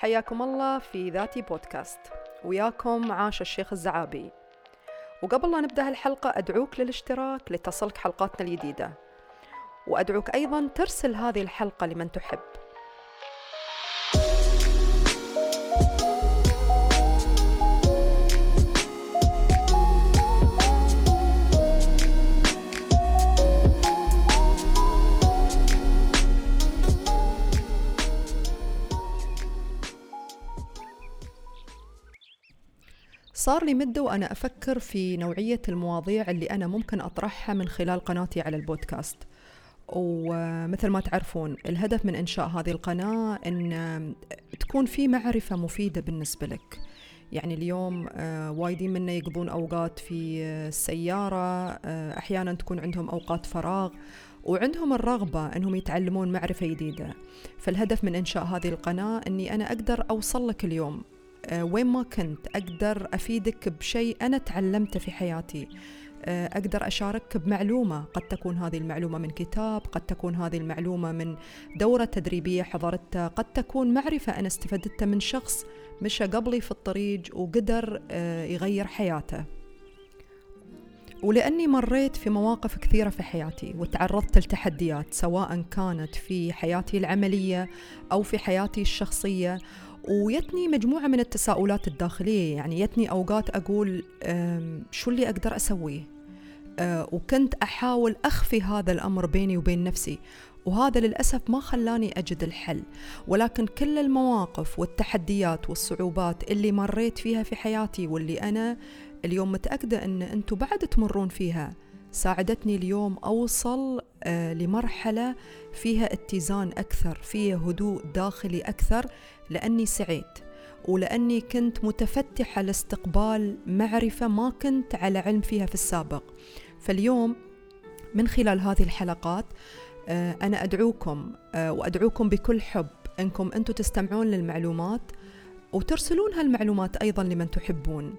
حياكم الله في ذاتي بودكاست. وياكم عاش الشيخ الزعابي. وقبل لا نبدأ هالحلقة أدعوك للاشتراك لتصلك حلقاتنا الجديدة. وأدعوك أيضا ترسل هذه الحلقة لمن تحب. صار لي مدة وأنا أفكر في نوعية المواضيع اللي أنا ممكن أطرحها من خلال قناتي على البودكاست. ومثل ما تعرفون الهدف من إنشاء هذه القناة أن تكون في معرفة مفيدة بالنسبة لك. يعني اليوم آه، وايدين منا يقضون أوقات في السيارة آه، أحيانا تكون عندهم أوقات فراغ وعندهم الرغبة أنهم يتعلمون معرفة جديدة. فالهدف من إنشاء هذه القناة أني أنا أقدر أوصل لك اليوم آه، وين ما كنت أقدر أفيدك بشيء أنا تعلمته في حياتي. آه، أقدر أشاركك بمعلومة. قد تكون هذه المعلومة من كتاب قد تكون هذه المعلومة من دورة تدريبية حضرتها قد تكون معرفة أنا استفدتها من شخص مشى قبلي في الطريق وقدر آه، يغير حياته. ولأني مريت في مواقف كثيرة في حياتي وتعرضت لتحديات سواء كانت في حياتي العملية أو في حياتي الشخصية ويتني مجموعة من التساؤلات الداخلية. يعني يتني أوقات أقول شو اللي أقدر أسويه؟ أه، وكنت أحاول أخفي هذا الأمر بيني وبين نفسي وهذا للأسف ما خلاني أجد الحل. ولكن كل المواقف والتحديات والصعوبات اللي مريت فيها في حياتي واللي أنا اليوم متأكدة أن أنتم بعد تمرون فيها ساعدتني اليوم أوصل أه، لمرحلة فيها اتزان أكثر فيها هدوء داخلي أكثر لأني سعيت ولأني كنت متفتحة لاستقبال معرفة ما كنت على علم فيها في السابق. فاليوم من خلال هذه الحلقات آه، أنا أدعوكم آه، وأدعوكم بكل حب أنكم أنتم تستمعون للمعلومات وترسلون هالمعلومات أيضا لمن تحبون.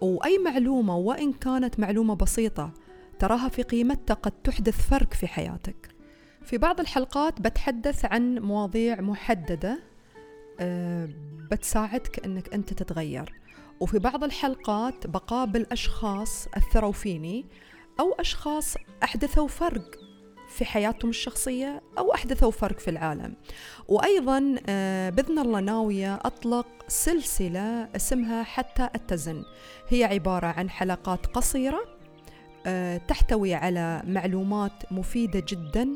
وأي معلومة وإن كانت معلومة بسيطة تراها في قيمتها قد تحدث فرق في حياتك. في بعض الحلقات بتحدث عن مواضيع محددة أه بتساعدك إنك أنت تتغير. وفي بعض الحلقات بقابل اشخاص أثروا فيني أو أشخاص أحدثوا فرق في حياتهم الشخصية أو أحدثوا فرق في العالم. وأيضا أه بإذن الله ناوية أطلق سلسلة اسمها حتى أتزن. هي عبارة عن حلقات قصيرة تحتوي على معلومات مفيدة جدا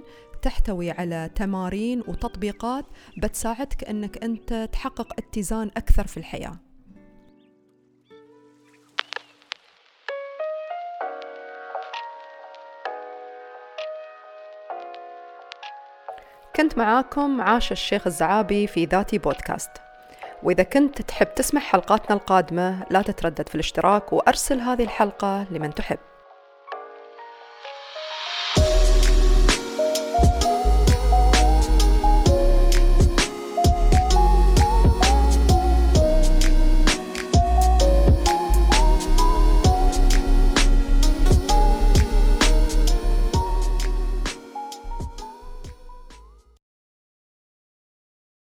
تحتوي على تمارين وتطبيقات بتساعدك إنك أنت تحقق اتزان أكثر في الحياة. كنت معاكم عاش الشيخ الزعابي في ذاتي بودكاست. وإذا كنت تحب تسمع حلقاتنا القادمة لا تتردد في الاشتراك وأرسل هذه الحلقة لمن تحب.